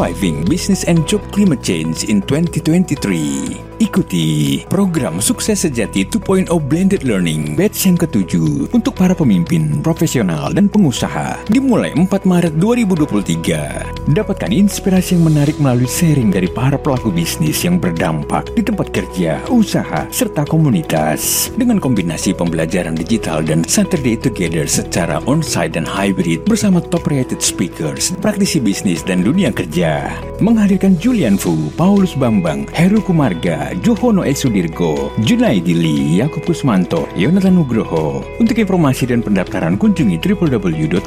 Surviving Business and Job Climate Change in 2023. Ikuti program Sukses Sejati 2.0 Blended Learning batch yang ketujuh untuk para pemimpin, profesional, dan pengusaha dimulai 4 Maret 2023. Dapatkan inspirasi yang menarik melalui sharing dari para pelaku bisnis yang berdampak di tempat kerja, usaha, serta komunitas. Dengan kombinasi pembelajaran digital dan Saturday Together secara on-site dan hybrid bersama top rated speakers, praktisi bisnis dan dunia kerja. Menghadirkan Julian Fu, Paulus Bambang, Heru Kumarga, Johono Esudirgo, Junaidi Lee, Yakub Kusmanto, Yonatan Nugroho. Untuk informasi dan pendaftaran kunjungi www.kbc.or.id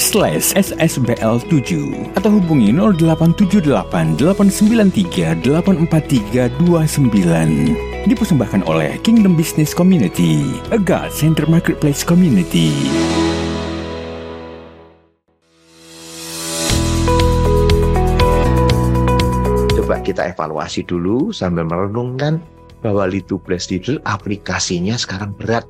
slash ssbl7 atau hubungi 0878 893 84329. Dipersembahkan oleh Kingdom Business Community, a God Center Marketplace Community. Kita evaluasi dulu sambil merenungkan bahwa Litu Bless itu aplikasinya sekarang berat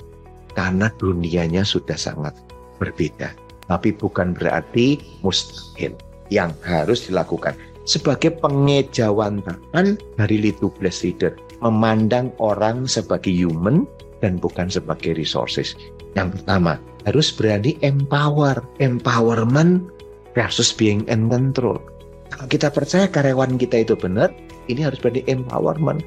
karena dunianya sudah sangat berbeda. Tapi bukan berarti mustahil yang harus dilakukan. Sebagai pengejawantahan dari Litu Bless Leader, memandang orang sebagai human dan bukan sebagai resources. Yang pertama, harus berani empower. Empowerment versus being in control kalau kita percaya karyawan kita itu benar, ini harus berarti empowerment.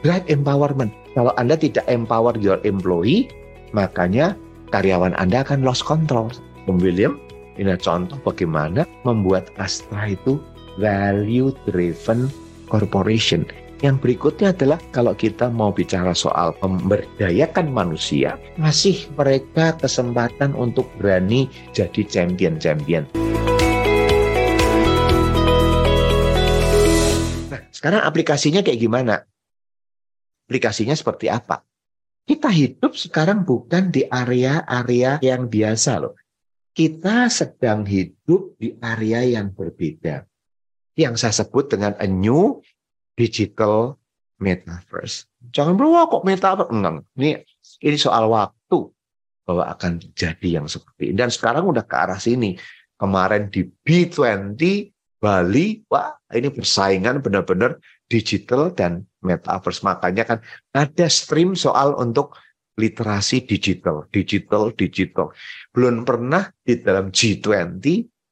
Right empowerment. Kalau Anda tidak empower your employee, makanya karyawan Anda akan lost control. Om William, ini contoh bagaimana membuat Astra itu value driven corporation. Yang berikutnya adalah kalau kita mau bicara soal memberdayakan manusia, masih mereka kesempatan untuk berani jadi champion-champion. Sekarang aplikasinya kayak gimana? Aplikasinya seperti apa? Kita hidup sekarang bukan di area-area yang biasa loh. Kita sedang hidup di area yang berbeda. Yang saya sebut dengan a new digital metaverse. Jangan berwah kok metaverse. Enggak. Ini, ini soal waktu bahwa akan terjadi yang seperti ini. Dan sekarang udah ke arah sini. Kemarin di B20 Bali, wah ini persaingan benar-benar digital dan metaverse. Makanya kan ada stream soal untuk literasi digital, digital, digital. Belum pernah di dalam G20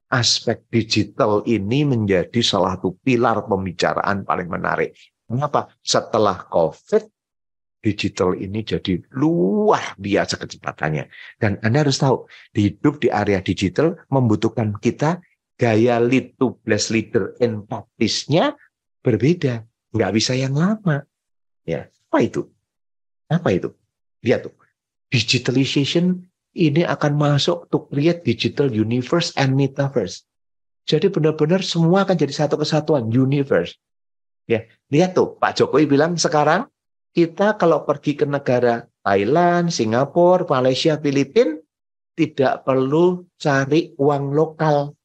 aspek digital ini menjadi salah satu pilar pembicaraan paling menarik. Mengapa? Setelah COVID, digital ini jadi luar biasa kecepatannya. Dan Anda harus tahu, hidup di area digital membutuhkan kita gaya lead to bless leader empatisnya berbeda. Nggak bisa yang lama. Ya, apa itu? Apa itu? Lihat tuh. Digitalization ini akan masuk to create digital universe and metaverse. Jadi benar-benar semua akan jadi satu kesatuan universe. Ya, lihat tuh Pak Jokowi bilang sekarang kita kalau pergi ke negara Thailand, Singapura, Malaysia, Filipina tidak perlu cari uang lokal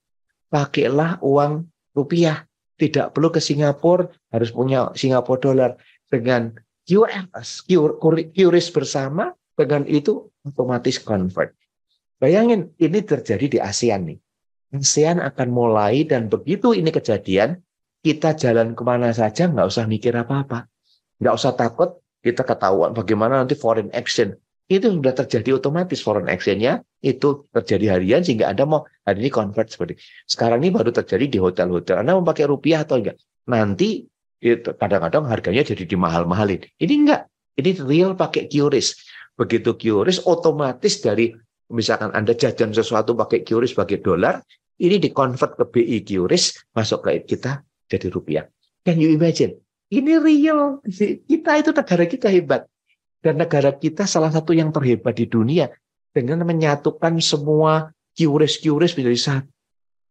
pakailah uang rupiah. Tidak perlu ke Singapura, harus punya Singapura dolar. Dengan QRS, QRIS bersama, dengan itu otomatis convert. Bayangin, ini terjadi di ASEAN nih. ASEAN akan mulai dan begitu ini kejadian, kita jalan ke mana saja nggak usah mikir apa-apa. Nggak usah takut kita ketahuan bagaimana nanti foreign action itu sudah terjadi otomatis foreign exchange-nya itu terjadi harian sehingga Anda mau hari ini convert seperti sekarang ini baru terjadi di hotel-hotel. Anda mau pakai rupiah atau enggak? Nanti kadang-kadang harganya jadi dimahal-mahalin. Ini enggak. Ini real pakai QRIS. Begitu QRIS otomatis dari misalkan Anda jajan sesuatu pakai QRIS sebagai dolar ini dikonvert ke BI QRIS masuk ke kita jadi rupiah. Can you imagine? Ini real. Kita itu negara kita hebat dan negara kita salah satu yang terhebat di dunia dengan menyatukan semua QRIS-QRIS menjadi satu.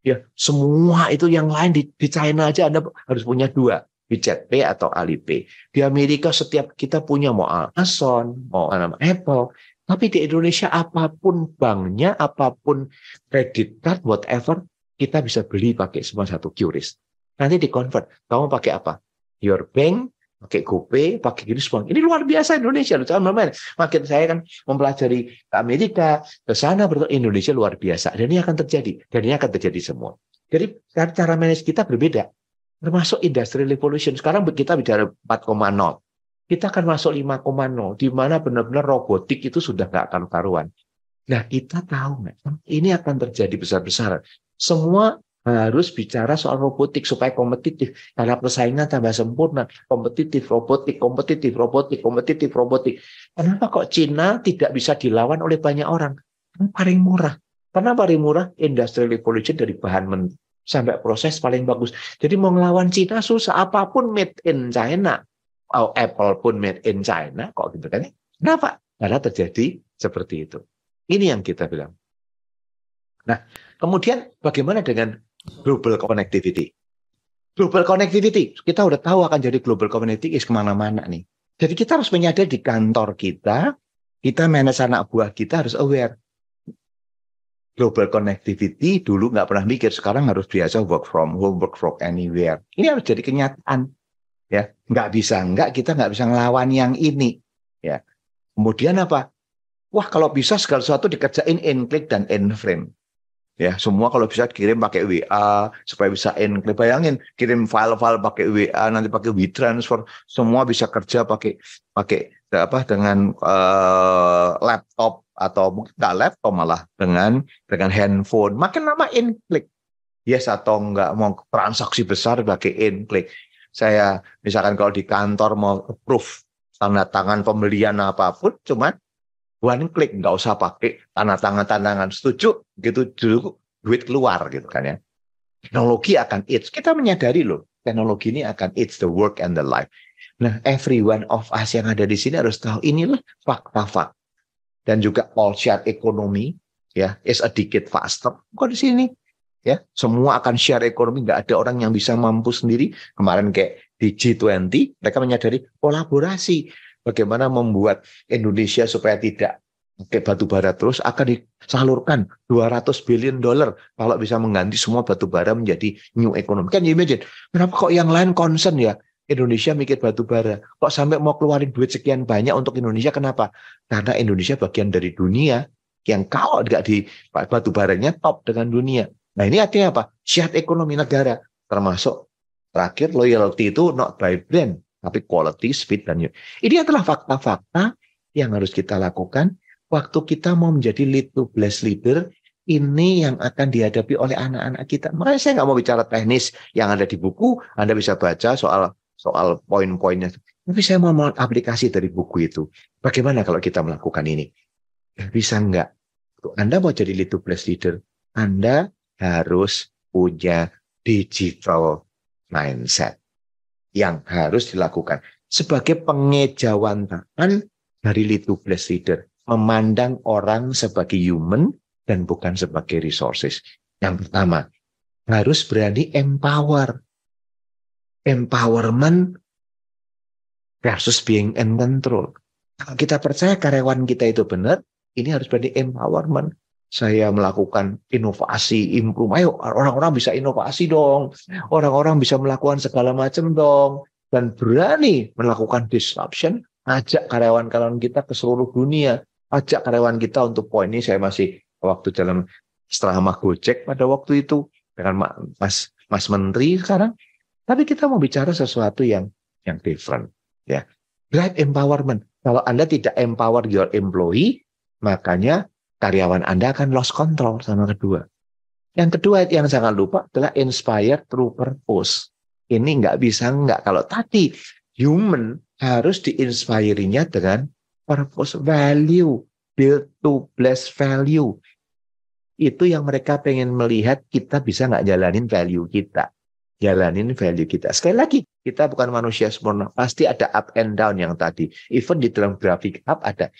Ya, semua itu yang lain di, di China aja Anda harus punya dua, Pay atau Alipay. Di Amerika setiap kita punya mau Amazon, mau Apple, tapi di Indonesia apa pun banknya, apa pun kredit card, whatever, kita bisa beli pakai semua satu QRIS. Nanti di convert, kamu pakai apa? Your bank pakai GoPay, pakai semua. Ini luar biasa Indonesia. Makin saya kan mempelajari ke Amerika, ke sana, Indonesia luar biasa. Dan ini akan terjadi. Dan ini akan terjadi semua. Jadi cara manage kita berbeda. Termasuk industri revolution. Sekarang kita bicara 4,0. Kita akan masuk 5,0. Di mana benar-benar robotik itu sudah nggak akan karuan. Nah kita tahu ini akan terjadi besar-besaran. Semua harus bicara soal robotik supaya kompetitif. Karena persaingan tambah sempurna. Kompetitif, robotik, kompetitif, robotik, kompetitif, robotik. Kenapa kok Cina tidak bisa dilawan oleh banyak orang? Karena paling murah. Karena paling murah industrial revolution dari bahan sampai proses paling bagus. Jadi mau ngelawan Cina susah apa pun made in China. Oh, Apple pun made in China kok gitu kan. Kenapa? Karena terjadi seperti itu. Ini yang kita bilang. Nah, kemudian bagaimana dengan global connectivity? Global connectivity, kita udah tahu akan jadi global connectivity is ke mana-mana nih. Jadi kita harus menyadari di kantor kita, kita manage anak buah kita harus aware. Global connectivity dulu nggak pernah mikir sekarang harus biasa work from home work from anywhere. Ini harus jadi kenyataan ya. Nggak bisa nggak kita nggak bisa ngelawan yang ini ya. Kemudian apa? Wah kalau bisa segala sesuatu dikerjain in click dan in frame ya semua kalau bisa kirim pakai WA supaya bisa click bayangin kirim file-file pakai WA nanti pakai WeTransfer semua bisa kerja pakai pakai apa dengan uh, laptop atau mungkin nggak laptop malah dengan dengan handphone. Makin lama click yes atau nggak mau transaksi besar pakai click saya misalkan kalau di kantor mau approve tanda tangan pembelian apa pun cuman one click nggak usah pakai tanda tangan tangan. Setuju? Gitu dulu duit keluar gitu kan ya. Teknologi akan it's kita menyadari loh teknologi ini akan it's the work and the life. Nah, every one of us yang ada di sini harus tahu inilah fakta-fakta. Dan juga all share ekonomi ya is a decade faster. Kok di sini? Ya semua akan share ekonomi nggak ada orang yang bisa mampu sendiri. Kemarin kayak di G20 mereka menyadari kolaborasi bagaimana membuat Indonesia supaya tidak pakai batu bara terus akan disalurkan 200 billion dollar kalau bisa mengganti semua batu bara menjadi new economy kan you imagine kenapa kok yang lain concern ya Indonesia mikir batu bara. Kok sampai mau keluarin duit sekian banyak untuk Indonesia? Kenapa? Karena Indonesia bagian dari dunia yang kalau nggak di batu baranya top dengan dunia. Nah ini artinya apa? Syarat ekonomi negara. Termasuk terakhir loyalty itu not by brand, tapi quality, speed, dan new. Ini adalah fakta-fakta yang harus kita lakukan waktu kita mau menjadi lead to bless leader ini yang akan dihadapi oleh anak-anak kita. Makanya saya nggak mau bicara teknis yang ada di buku. Anda bisa baca soal soal poin-poinnya. Tapi saya mau aplikasi dari buku itu. Bagaimana kalau kita melakukan ini? Bisa enggak? Anda mau jadi lead to plus leader, Anda harus punya digital mindset yang harus dilakukan sebagai pengejawantahan dari plus leader. Memandang orang sebagai human dan bukan sebagai resources. Yang pertama, harus berani empower empowerment versus being in control. Kalau kita percaya karyawan kita itu benar, ini harus berarti empowerment. Saya melakukan inovasi, improve. Ayo orang-orang bisa inovasi dong. Orang-orang bisa melakukan segala macam dong. Dan berani melakukan disruption. Ajak karyawan-karyawan kita ke seluruh dunia. Ajak karyawan kita untuk poin ini saya masih waktu dalam setelah Gojek pada waktu itu dengan Mas Mas Menteri sekarang tapi kita mau bicara sesuatu yang yang different, ya. Drive empowerment. Kalau Anda tidak empower your employee, makanya karyawan Anda akan lost control sama kedua. Yang kedua yang jangan lupa adalah inspire through purpose. Ini nggak bisa nggak. Kalau tadi human harus diinspirinya dengan purpose value, build to bless value. Itu yang mereka pengen melihat kita bisa nggak jalanin value kita jalanin value kita. Sekali lagi, kita bukan manusia sempurna. Pasti ada up and down yang tadi. Even di dalam grafik up ada.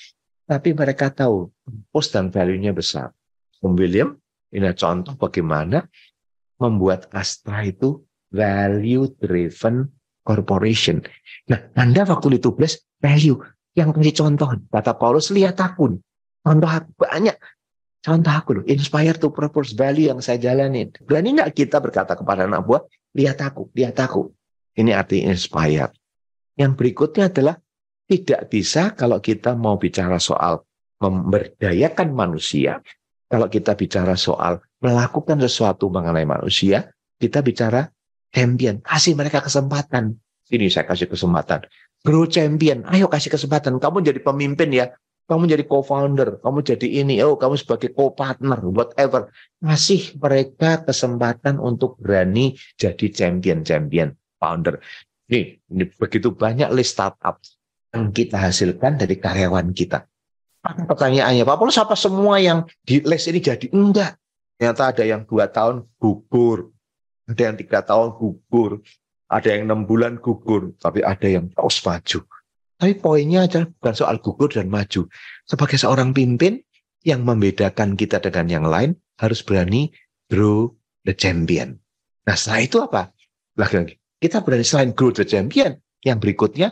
Tapi mereka tahu post dan value-nya besar. Om William, ini contoh bagaimana membuat Astra itu value driven corporation. Nah, Anda waktu itu plus value yang kasih contoh. Kata Paulus, lihat aku. Contoh aku banyak. Contoh aku loh, inspire to purpose value yang saya jalanin. Berani nggak kita berkata kepada anak buah, lihat aku, lihat aku. Ini arti inspired. Yang berikutnya adalah tidak bisa kalau kita mau bicara soal memberdayakan manusia, kalau kita bicara soal melakukan sesuatu mengenai manusia, kita bicara champion. Kasih mereka kesempatan. Ini saya kasih kesempatan. Grow champion. Ayo kasih kesempatan. Kamu jadi pemimpin ya. Kamu jadi co-founder. Kamu jadi ini. Oh, kamu sebagai co-partner. Whatever. Kasih mereka kesempatan untuk berani jadi champion-champion founder. Nih, ini begitu banyak list startup yang kita hasilkan dari karyawan kita. Pertanyaannya, Pak Paulus apa semua yang di list ini jadi? Enggak. Ternyata ada yang dua tahun gugur, ada yang tiga tahun gugur, ada yang enam bulan gugur, tapi ada yang terus maju. Tapi poinnya adalah bukan soal gugur dan maju. Sebagai seorang pimpin, yang membedakan kita dengan yang lain harus berani grow the champion. Nah setelah itu apa? Lagi-lagi, kita berani selain grow the champion, yang berikutnya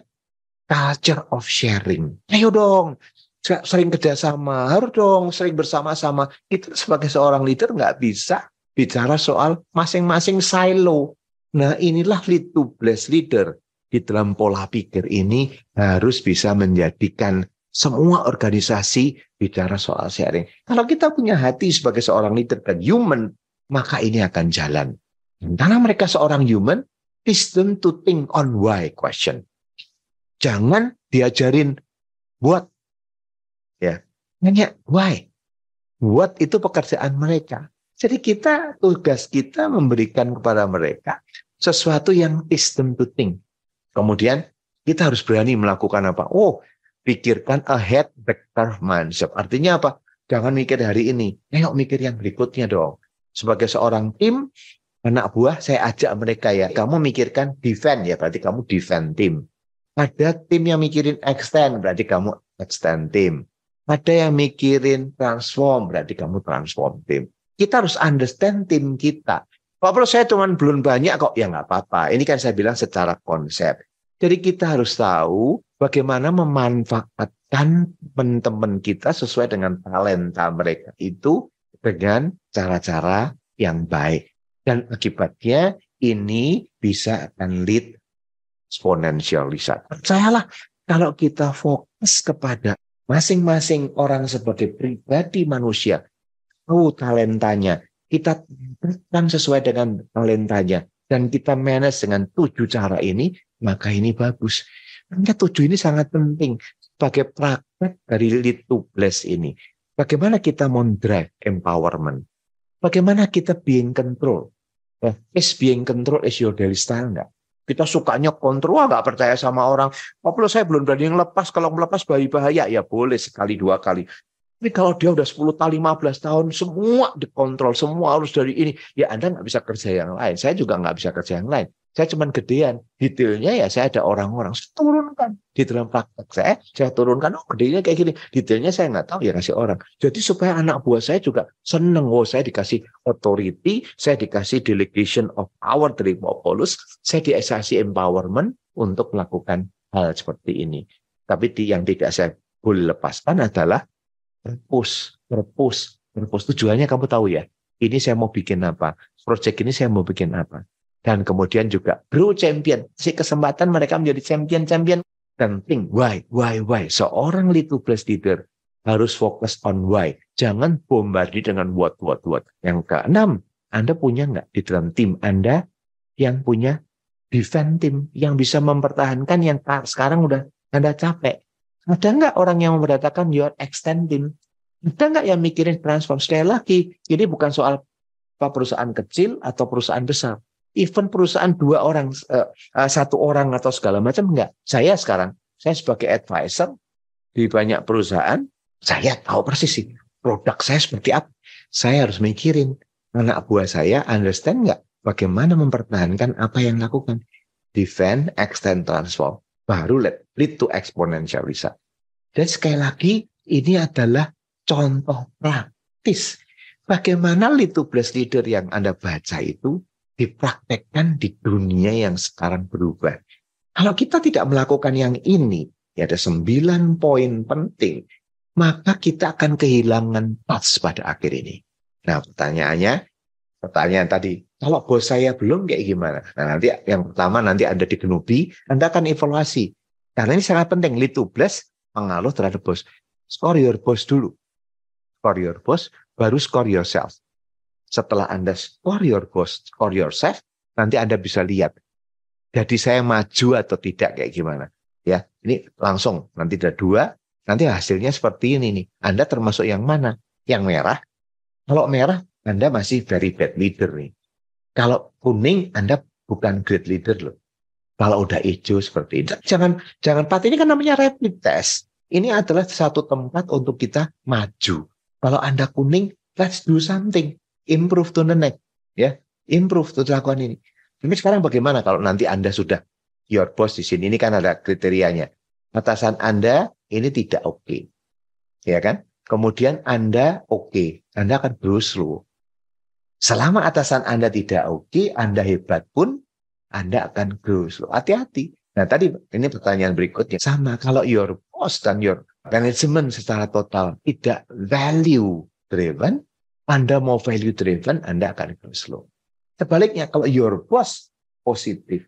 culture of sharing. Ayo dong, sering kerjasama, harus dong sering bersama-sama. Itu sebagai seorang leader nggak bisa bicara soal masing-masing silo. Nah inilah lead to bless leader. Di dalam pola pikir ini harus bisa menjadikan semua organisasi bicara soal sharing. Kalau kita punya hati sebagai seorang leader dan human, maka ini akan jalan. Karena mereka seorang human, them to think on why question. Jangan diajarin buat. Ya. Nanya why? Buat itu pekerjaan mereka. Jadi kita tugas kita memberikan kepada mereka sesuatu yang them to think. Kemudian kita harus berani melakukan apa? Oh pikirkan ahead vector mindset. Artinya apa? Jangan mikir hari ini. Ayo mikir yang berikutnya dong. Sebagai seorang tim anak buah saya ajak mereka ya. Kamu mikirkan defend ya berarti kamu defend tim ada tim yang mikirin extend, berarti kamu extend tim. Ada yang mikirin transform, berarti kamu transform tim. Kita harus understand tim kita. Pak Bro, saya cuma belum banyak kok. Ya nggak apa-apa. Ini kan saya bilang secara konsep. Jadi kita harus tahu bagaimana memanfaatkan teman-teman kita sesuai dengan talenta mereka itu dengan cara-cara yang baik. Dan akibatnya ini bisa akan lead exponential research. Percayalah kalau kita fokus kepada masing-masing orang sebagai pribadi manusia, tahu talentanya, kita berikan sesuai dengan talentanya, dan kita manage dengan tujuh cara ini, maka ini bagus. Karena tujuh ini sangat penting sebagai praktek dari lead to bless ini. Bagaimana kita mau drive empowerment? Bagaimana kita being control? Eh, is being control is your daily style enggak? Kita sukanya kontrol, nggak percaya sama orang. Oh, saya belum berani lepas. Kalau melepas bayi bahaya, ya boleh sekali dua kali. Tapi kalau dia udah 10 tahun, 15 tahun, semua dikontrol, semua harus dari ini. Ya Anda nggak bisa kerja yang lain. Saya juga nggak bisa kerja yang lain. Saya cuma gedean. Detailnya ya saya ada orang-orang. Saya turunkan. Di dalam praktek saya, saya turunkan. Oh gedenya kayak gini. Detailnya saya nggak tahu ya kasih orang. Jadi supaya anak buah saya juga seneng. Oh saya dikasih authority. Saya dikasih delegation of power dari Paulus. Saya dikasih empowerment untuk melakukan hal seperti ini. Tapi yang tidak saya boleh lepaskan adalah purpose, purpose, purpose. Tujuannya kamu tahu ya. Ini saya mau bikin apa? Project ini saya mau bikin apa? dan kemudian juga grow champion. Si kesempatan mereka menjadi champion-champion dan think why, why, why. Seorang little blessed leader harus fokus on why. Jangan bombardi dengan what, what, what. Yang keenam, Anda punya nggak di dalam tim Anda yang punya defend team yang bisa mempertahankan yang sekarang udah Anda capek. Ada nggak orang yang memberatakan your extend team? Ada nggak yang mikirin transform? Sekali lagi, ini bukan soal perusahaan kecil atau perusahaan besar even perusahaan dua orang, uh, uh, satu orang atau segala macam enggak. Saya sekarang, saya sebagai advisor di banyak perusahaan, saya tahu persis sih produk saya seperti apa. Saya harus mikirin anak buah saya understand nggak bagaimana mempertahankan apa yang lakukan. Defend, extend, transform. Baru lead, lead to exponential result. Dan sekali lagi, ini adalah contoh praktis. Bagaimana lead to bless leader yang Anda baca itu dipraktekkan di dunia yang sekarang berubah. Kalau kita tidak melakukan yang ini, ya ada sembilan poin penting, maka kita akan kehilangan pas pada akhir ini. Nah pertanyaannya, pertanyaan tadi, kalau bos saya belum kayak gimana? Nah nanti yang pertama nanti Anda digenubi, Anda akan evaluasi. Karena ini sangat penting, lead to bless, pengaruh terhadap bos. Score your boss dulu. Score your boss, baru score yourself. setelah Anda score your boss, score yourself, nanti Anda bisa lihat. Jadi saya maju atau tidak kayak gimana. Ya, ini langsung nanti ada dua, nanti hasilnya seperti ini nih. Anda termasuk yang mana? Yang merah. Kalau merah, Anda masih very bad leader nih. Kalau kuning, Anda bukan great leader loh. Kalau udah hijau seperti ini, jangan jangan pat ini kan namanya rapid test. Ini adalah satu tempat untuk kita maju. Kalau Anda kuning, let's do something, improve to the next, ya, improve to lakukan ini. Tapi sekarang bagaimana kalau nanti Anda sudah your boss di sini, ini kan ada kriterianya. Atasan Anda ini tidak oke, okay. ya kan? Kemudian Anda oke, okay. Anda akan grow slow. Selama atasan Anda tidak oke, okay, Anda hebat pun, anda akan grow slow. Hati-hati. Nah tadi ini pertanyaan berikutnya. Sama kalau your boss dan your management secara total tidak value driven, Anda mau value driven, Anda akan grow slow. Sebaliknya kalau your boss positif,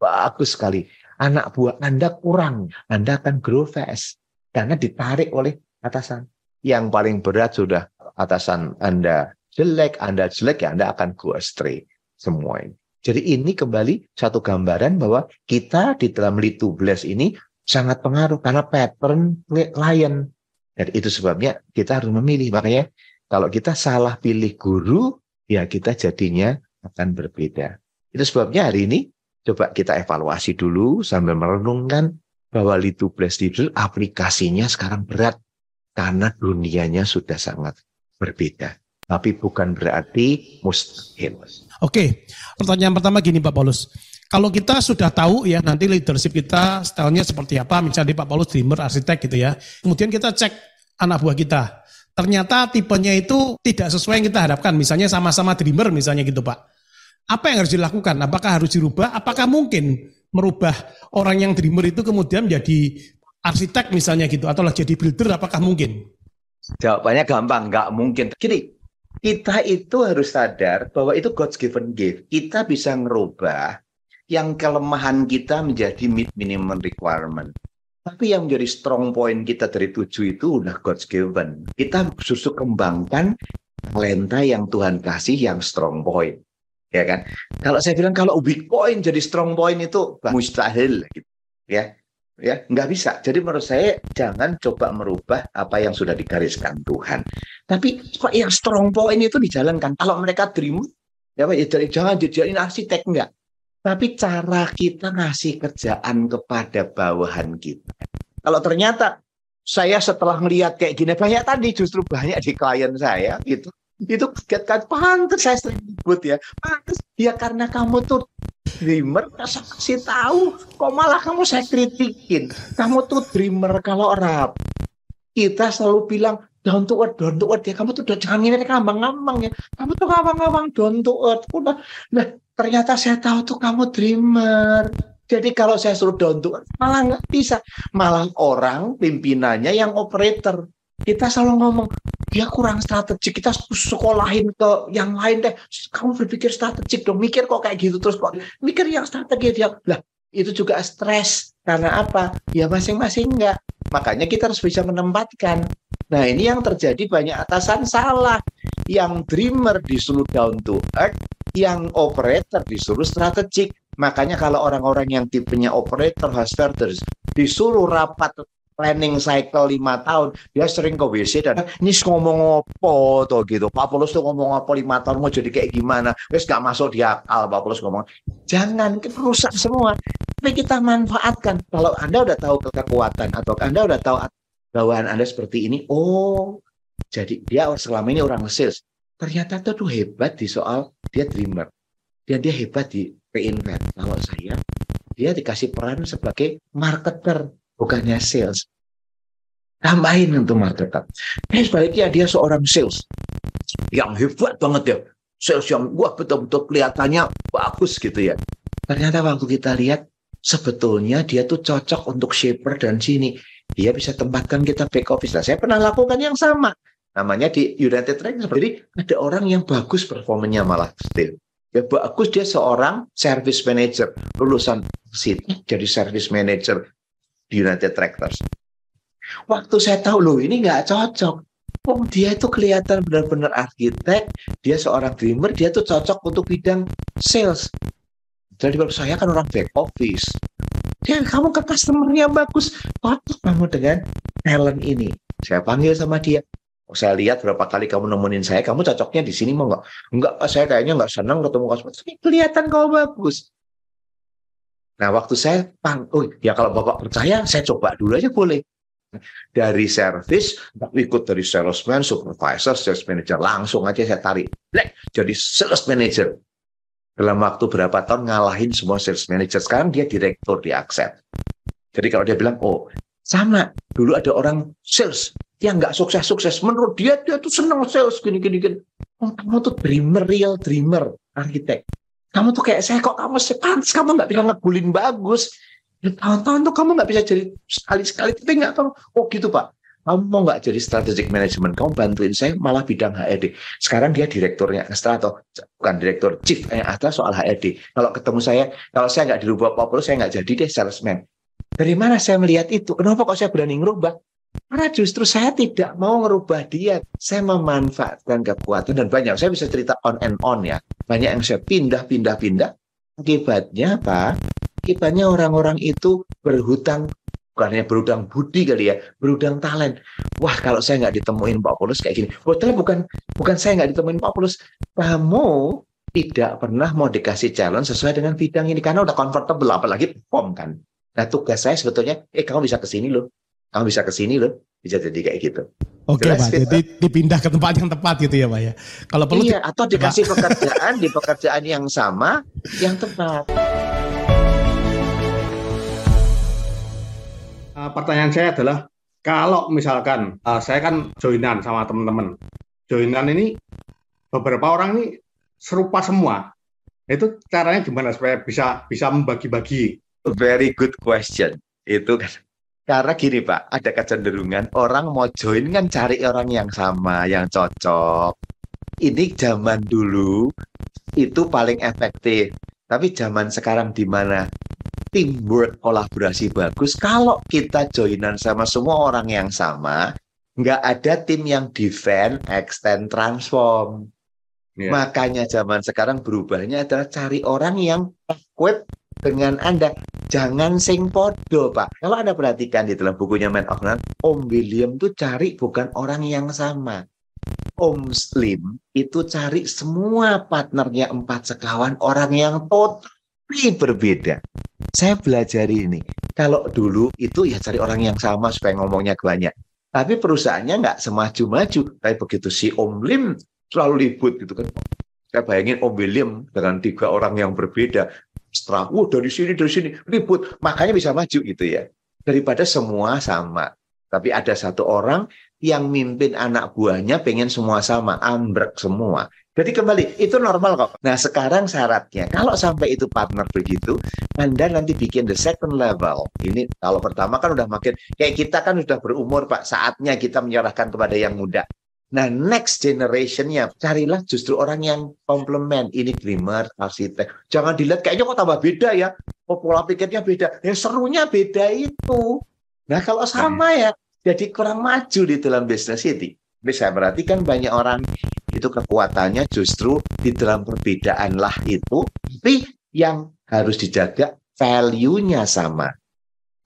bagus sekali. Anak buah Anda kurang, Anda akan grow fast. Karena ditarik oleh atasan. Yang paling berat sudah atasan Anda jelek, Anda jelek, ya Anda akan go astray. Semua ini. Jadi ini kembali satu gambaran bahwa kita di dalam to bless ini sangat pengaruh karena pattern klien. Dan itu sebabnya kita harus memilih. Makanya kalau kita salah pilih guru, ya kita jadinya akan berbeda. Itu sebabnya hari ini coba kita evaluasi dulu sambil merenungkan bahwa to bless itu aplikasinya sekarang berat karena dunianya sudah sangat berbeda. Tapi bukan berarti mustahil. Oke, pertanyaan pertama gini Pak Paulus. Kalau kita sudah tahu ya nanti leadership kita stylenya seperti apa, misalnya Pak Paulus dreamer, arsitek gitu ya. Kemudian kita cek anak buah kita. Ternyata tipenya itu tidak sesuai yang kita harapkan. Misalnya sama-sama dreamer misalnya gitu Pak. Apa yang harus dilakukan? Apakah harus dirubah? Apakah mungkin merubah orang yang dreamer itu kemudian menjadi arsitek misalnya gitu atau jadi builder apakah mungkin? Jawabannya gampang, nggak mungkin. Gini, kita itu harus sadar bahwa itu God's given gift. Kita bisa ngerubah yang kelemahan kita menjadi minimum requirement. Tapi yang menjadi strong point kita dari tujuh itu udah God's given. Kita justru kembangkan talenta yang Tuhan kasih yang strong point. Ya kan? Kalau saya bilang kalau weak point jadi strong point itu mustahil gitu. Ya ya nggak bisa jadi menurut saya jangan coba merubah apa yang sudah digariskan Tuhan tapi kok yang strong point itu dijalankan? Kalau mereka dream ya ya jangan jadi arsitek enggak. Tapi cara kita ngasih kerjaan kepada bawahan kita. Kalau ternyata saya setelah melihat kayak gini banyak tadi justru banyak di klien saya gitu. Itu kan pantas saya sering ribut ya pantas ya karena kamu tuh dreamer kasih kasih tahu? Kok malah kamu saya kritikin? Kamu tuh dreamer kalau rap. Kita selalu bilang down to earth down to earth ya. Kamu tuh jangan ini ngambang-ngambang ya. Kamu tuh ngambang-ngambang down to earth. Udah. Nah ternyata saya tahu tuh kamu dreamer. Jadi kalau saya suruh down to earth malah nggak bisa. Malah orang pimpinannya yang operator. Kita selalu ngomong dia kurang strategik. Kita sekolahin ke yang lain deh. Kamu berpikir strategik dong. Mikir kok kayak gitu terus kok. Mikir yang strategi dia. Lah itu juga stres. Karena apa? Ya masing-masing enggak makanya kita harus bisa menempatkan nah ini yang terjadi banyak atasan salah. Yang dreamer disuruh down to earth yang operator disuruh strategik. Makanya kalau orang-orang yang tipenya operator husbanders disuruh rapat planning cycle lima tahun dia sering ke WC dan ini ngomong apa tuh gitu. Pak Paulus tuh ngomong apa lima tahun mau jadi kayak gimana? Wes gak masuk di akal Pak Paulus ngomong. Jangan kita rusak semua. Tapi kita manfaatkan. Kalau anda udah tahu kekuatan atau anda udah tahu bawaan anda seperti ini oh jadi dia selama ini orang sales ternyata tuh hebat di soal dia dreamer dan dia hebat di reinvent kalau saya dia dikasih peran sebagai marketer bukannya sales. Tambahin untuk marketer. Eh sebaliknya dia seorang sales yang hebat banget ya. Sales yang wah betul-betul kelihatannya bagus gitu ya. Ternyata waktu kita lihat sebetulnya dia tuh cocok untuk shaper dan sini. Dia bisa tempatkan kita back office. Nah, saya pernah lakukan yang sama. Namanya di United Trade. Jadi ada orang yang bagus performanya malah still. Ya bagus dia seorang service manager lulusan situ jadi service manager di United Tractors. Waktu saya tahu loh ini nggak cocok. Oh, dia itu kelihatan benar-benar arsitek, dia seorang dreamer, dia tuh cocok untuk bidang sales. Jadi kalau saya kan orang back office. Dia kamu ke customer-nya bagus, cocok kamu dengan talent ini. Saya panggil sama dia. Oh, saya lihat berapa kali kamu nemenin saya, kamu cocoknya di sini mau nggak? Enggak, saya kayaknya nggak senang ketemu customer. Tapi kelihatan kamu bagus. Nah, waktu saya pang, oh ya kalau bapak percaya, saya coba dulu aja boleh dari service ikut dari salesman, supervisor, sales manager langsung aja saya tarik Blek, jadi sales manager dalam waktu berapa tahun ngalahin semua sales manager. Sekarang dia direktur di Accept jadi kalau dia bilang oh sama. Dulu ada orang sales yang nggak sukses-sukses. Menurut dia dia tuh senang sales. Gini gini oh, kamu tuh dreamer real dreamer arsitek. Kamu tuh kayak saya kok kamu sepantas kamu nggak bisa ngegulin bagus. Tahun-tahun tuh kamu nggak bisa jadi sekali-sekali tapi nggak tahu. Oh gitu pak kamu mau nggak jadi strategic management kamu bantuin saya malah bidang HRD sekarang dia direkturnya Astra atau bukan direktur chief eh, Astra soal HRD kalau ketemu saya kalau saya nggak dirubah apa saya nggak jadi deh salesman dari mana saya melihat itu kenapa kok saya berani ngerubah karena justru saya tidak mau ngerubah dia. Saya memanfaatkan kekuatan dan banyak. Saya bisa cerita on and on ya. Banyak yang saya pindah-pindah-pindah. Akibatnya apa? akibatnya orang-orang itu berhutang bukannya berhutang budi kali ya, berhutang talent. Wah, kalau saya nggak ditemuin Pak Paulus kayak gini. Betul bukan bukan saya nggak ditemuin Pak Paulus. Kamu tidak pernah mau dikasih challenge sesuai dengan bidang ini karena udah comfortable apalagi perform kan. Nah, tugas saya sebetulnya, eh kamu bisa ke sini loh. Kamu bisa ke sini loh. Bisa jadi kayak gitu. Oke, Jelas, Pak. Jadi dipindah ke tempat yang tepat gitu ya, Pak ya. Kalau perlu Iya, atau dikasih pekerjaan di pekerjaan yang sama yang tepat. Uh, pertanyaan saya adalah kalau misalkan uh, saya kan joinan sama teman-teman, joinan ini beberapa orang ini serupa semua. Itu caranya gimana supaya bisa bisa membagi-bagi? Very good question. Itu kan karena gini Pak, ada kecenderungan orang mau join kan cari orang yang sama, yang cocok. Ini zaman dulu itu paling efektif. Tapi zaman sekarang di mana teamwork kolaborasi bagus kalau kita joinan sama semua orang yang sama nggak ada tim yang defend extend transform yeah. makanya zaman sekarang berubahnya adalah cari orang yang equip dengan Anda. Jangan sing podo, Pak. Kalau Anda perhatikan di dalam bukunya Man of None, Om William tuh cari bukan orang yang sama. Om Slim itu cari semua partnernya empat sekawan orang yang totally berbeda saya belajar ini. Kalau dulu itu ya cari orang yang sama supaya ngomongnya banyak. Tapi perusahaannya nggak semaju-maju. Tapi begitu si Om Lim selalu ribut gitu kan. Saya bayangin Om William dengan tiga orang yang berbeda. Setelah, wah dari sini, dari sini, ribut. Makanya bisa maju gitu ya. Daripada semua sama. Tapi ada satu orang yang mimpin anak buahnya pengen semua sama, ambrek semua. Jadi kembali, itu normal kok. Nah sekarang syaratnya, kalau sampai itu partner begitu, Anda nanti bikin the second level. Ini kalau pertama kan udah makin, kayak kita kan udah berumur Pak, saatnya kita menyerahkan kepada yang muda. Nah, next generationnya carilah justru orang yang komplement. Ini dreamer, arsitek. Jangan dilihat kayaknya kok tambah beda ya. Oh, pola pikirnya beda. Ya serunya beda itu. Nah, kalau sama ya, jadi kurang maju di dalam bisnis ini. Tapi saya perhatikan banyak orang itu kekuatannya justru di dalam perbedaan lah itu. Tapi yang harus dijaga value-nya sama.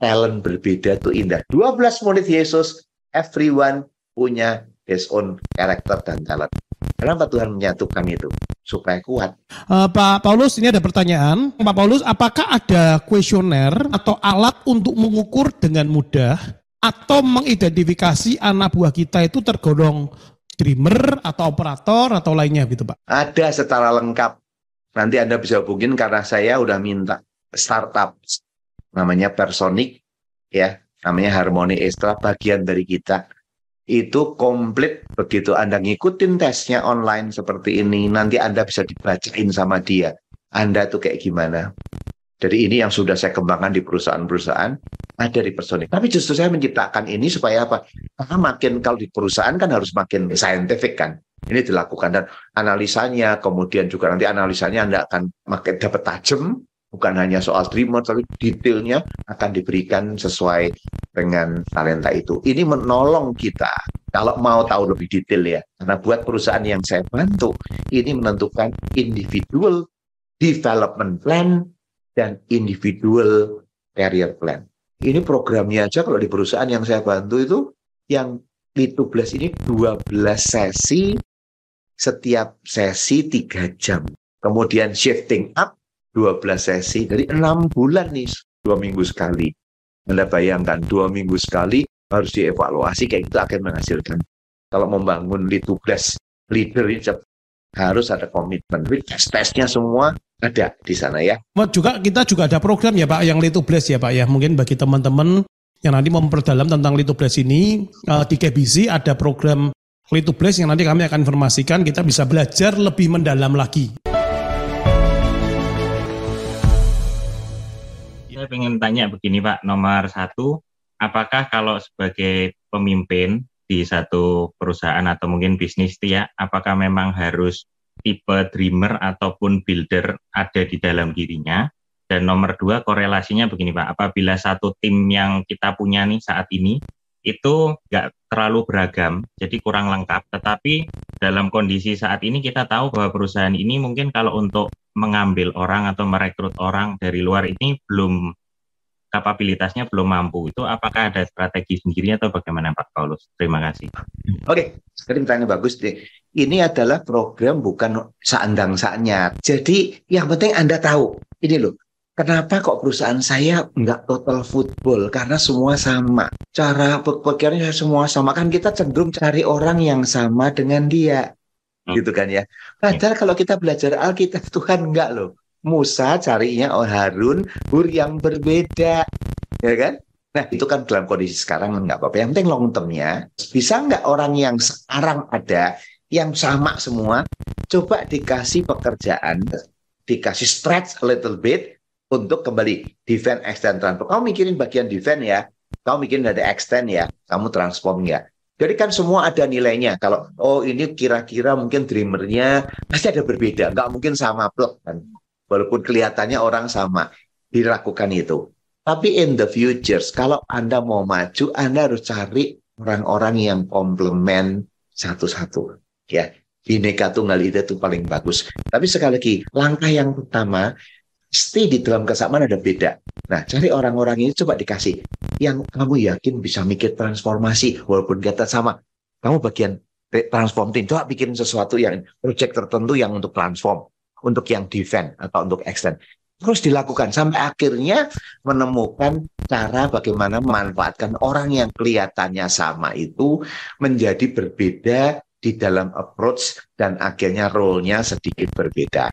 Talent berbeda itu indah. 12 murid Yesus, everyone punya his own karakter dan talent. Kenapa Tuhan menyatukan itu? Supaya kuat. Uh, Pak Paulus, ini ada pertanyaan. Pak Paulus, apakah ada kuesioner atau alat untuk mengukur dengan mudah atau mengidentifikasi anak buah kita itu tergolong dreamer atau operator atau lainnya gitu Pak? Ada secara lengkap. Nanti Anda bisa hubungin karena saya udah minta startup namanya Personic ya, namanya Harmony Extra bagian dari kita. Itu komplit begitu Anda ngikutin tesnya online seperti ini, nanti Anda bisa dibacain sama dia. Anda tuh kayak gimana? Jadi ini yang sudah saya kembangkan di perusahaan-perusahaan ada di personik. Tapi justru saya menciptakan ini supaya apa? Karena makin kalau di perusahaan kan harus makin scientific kan. Ini dilakukan dan analisanya, kemudian juga nanti analisanya Anda akan makin dapat tajam, bukan hanya soal dreamer, tapi detailnya akan diberikan sesuai dengan talenta itu. Ini menolong kita Kalau mau tahu lebih detail ya, karena buat perusahaan yang saya bantu, ini menentukan individual development plan dan individual career plan. Ini programnya aja kalau di perusahaan yang saya bantu itu yang itu plus ini 12 sesi setiap sesi 3 jam. Kemudian shifting up 12 sesi dari 6 bulan nih dua minggu sekali. Anda bayangkan dua minggu sekali harus dievaluasi kayak itu akan menghasilkan. Kalau membangun litublas leader harus ada komitmen. Tes-tesnya semua ada di sana ya. Juga kita juga ada program ya Pak yang litublas ya Pak ya. Mungkin bagi teman-teman yang nanti memperdalam tentang litublas ini uh, di KBC ada program litublas yang nanti kami akan informasikan kita bisa belajar lebih mendalam lagi. Saya ingin tanya begini Pak, nomor satu, apakah kalau sebagai pemimpin di satu perusahaan atau mungkin bisnis ya, apakah memang harus tipe dreamer ataupun builder ada di dalam dirinya. Dan nomor dua korelasinya begini Pak, apabila satu tim yang kita punya nih saat ini itu nggak terlalu beragam, jadi kurang lengkap. Tetapi dalam kondisi saat ini kita tahu bahwa perusahaan ini mungkin kalau untuk mengambil orang atau merekrut orang dari luar ini belum kapabilitasnya belum mampu. Itu apakah ada strategi sendiri atau bagaimana Pak Paulus? Terima kasih. Oke, sekali pertanyaan bagus deh. Ini adalah program bukan seandang saatnya. Jadi yang penting Anda tahu, ini loh, kenapa kok perusahaan saya nggak total football? Karena semua sama. Cara berpikirnya semua sama. Kan kita cenderung cari orang yang sama dengan dia. Hmm. Gitu kan ya. Padahal hmm. kalau kita belajar Alkitab, Tuhan enggak loh Musa carinya oh Harun Hur yang berbeda, ya kan? Nah itu kan dalam kondisi sekarang nggak apa-apa. Yang penting long termnya bisa nggak orang yang sekarang ada yang sama semua, coba dikasih pekerjaan, dikasih stretch a little bit untuk kembali defend, extend, transform. Kamu mikirin bagian defend ya, kamu mikirin ada extend ya, kamu transform ya. Jadi kan semua ada nilainya. Kalau oh ini kira-kira mungkin dreamernya pasti ada berbeda, nggak mungkin sama plot kan walaupun kelihatannya orang sama dilakukan itu. Tapi in the future, kalau Anda mau maju, Anda harus cari orang-orang yang komplement satu-satu. Ya, Bineka Tunggal Ika itu paling bagus. Tapi sekali lagi, langkah yang pertama, pasti di dalam kesamaan ada beda. Nah, cari orang-orang ini coba dikasih. Yang kamu yakin bisa mikir transformasi, walaupun kata sama. Kamu bagian transform tim. Coba bikin sesuatu yang project tertentu yang untuk transform untuk yang defend atau untuk extend. Terus dilakukan sampai akhirnya menemukan cara bagaimana memanfaatkan orang yang kelihatannya sama itu menjadi berbeda di dalam approach dan akhirnya role-nya sedikit berbeda.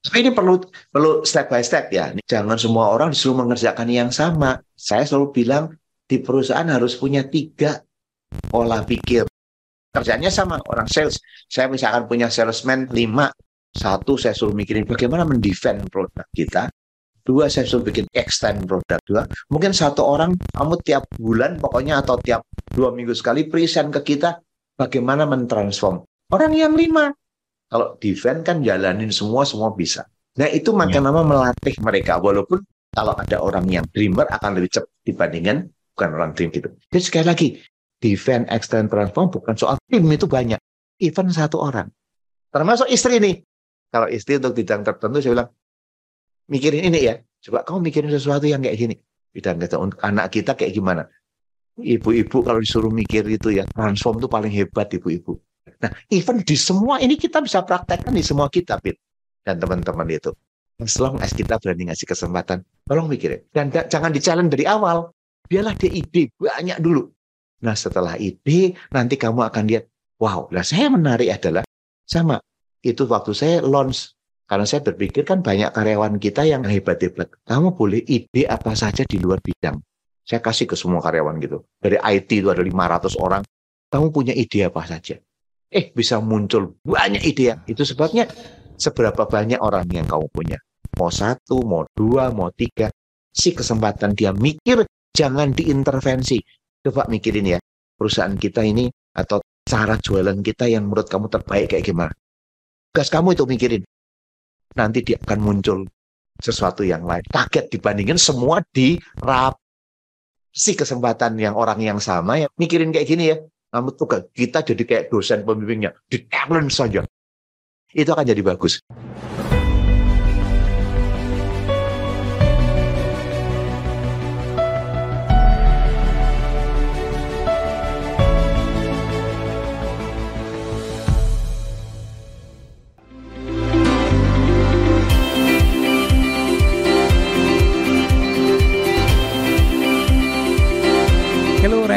Tapi ini perlu perlu step by step ya. Jangan semua orang disuruh mengerjakan yang sama. Saya selalu bilang di perusahaan harus punya tiga pola pikir. Kerjanya sama orang sales. Saya misalkan punya salesman lima, satu, saya suruh mikirin bagaimana mendefend produk kita. Dua, saya suruh bikin extend produk. Dua, mungkin satu orang, kamu tiap bulan pokoknya atau tiap dua minggu sekali present ke kita bagaimana mentransform. Orang yang lima, kalau defend kan jalanin semua, semua bisa. Nah itu makin ya. lama melatih mereka. Walaupun kalau ada orang yang dreamer akan lebih cepat dibandingkan bukan orang dream gitu. Jadi sekali lagi, defend, extend, transform bukan soal tim itu banyak. Even satu orang. Termasuk istri nih. Kalau istri untuk bidang tertentu saya bilang, mikirin ini ya. Coba kamu mikirin sesuatu yang kayak gini. Bidang kita untuk anak kita kayak gimana. Ibu-ibu kalau disuruh mikir itu ya, transform itu paling hebat ibu-ibu. Nah, even di semua ini kita bisa praktekkan di semua kita, Pit. Dan teman-teman itu. As long as kita berani ngasih kesempatan, tolong mikirin. Dan jangan di dari awal. Biarlah dia ide banyak dulu. Nah, setelah ide, nanti kamu akan lihat, wow, nah saya menarik adalah sama itu waktu saya launch karena saya berpikir kan banyak karyawan kita yang hebat-hebat. Kamu boleh ide apa saja di luar bidang. Saya kasih ke semua karyawan gitu. Dari IT itu ada 500 orang. Kamu punya ide apa saja. Eh, bisa muncul banyak ide. yang Itu sebabnya seberapa banyak orang yang kamu punya. Mau satu, mau dua, mau tiga. Si kesempatan dia mikir, jangan diintervensi. Coba mikirin ya, perusahaan kita ini atau cara jualan kita yang menurut kamu terbaik kayak gimana? Tugas kamu itu mikirin. Nanti dia akan muncul sesuatu yang lain. Kaget dibandingin semua di rap si kesempatan yang orang yang sama ya mikirin kayak gini ya. Namun tugas kita jadi kayak dosen pembimbingnya, di saja. Itu akan jadi bagus.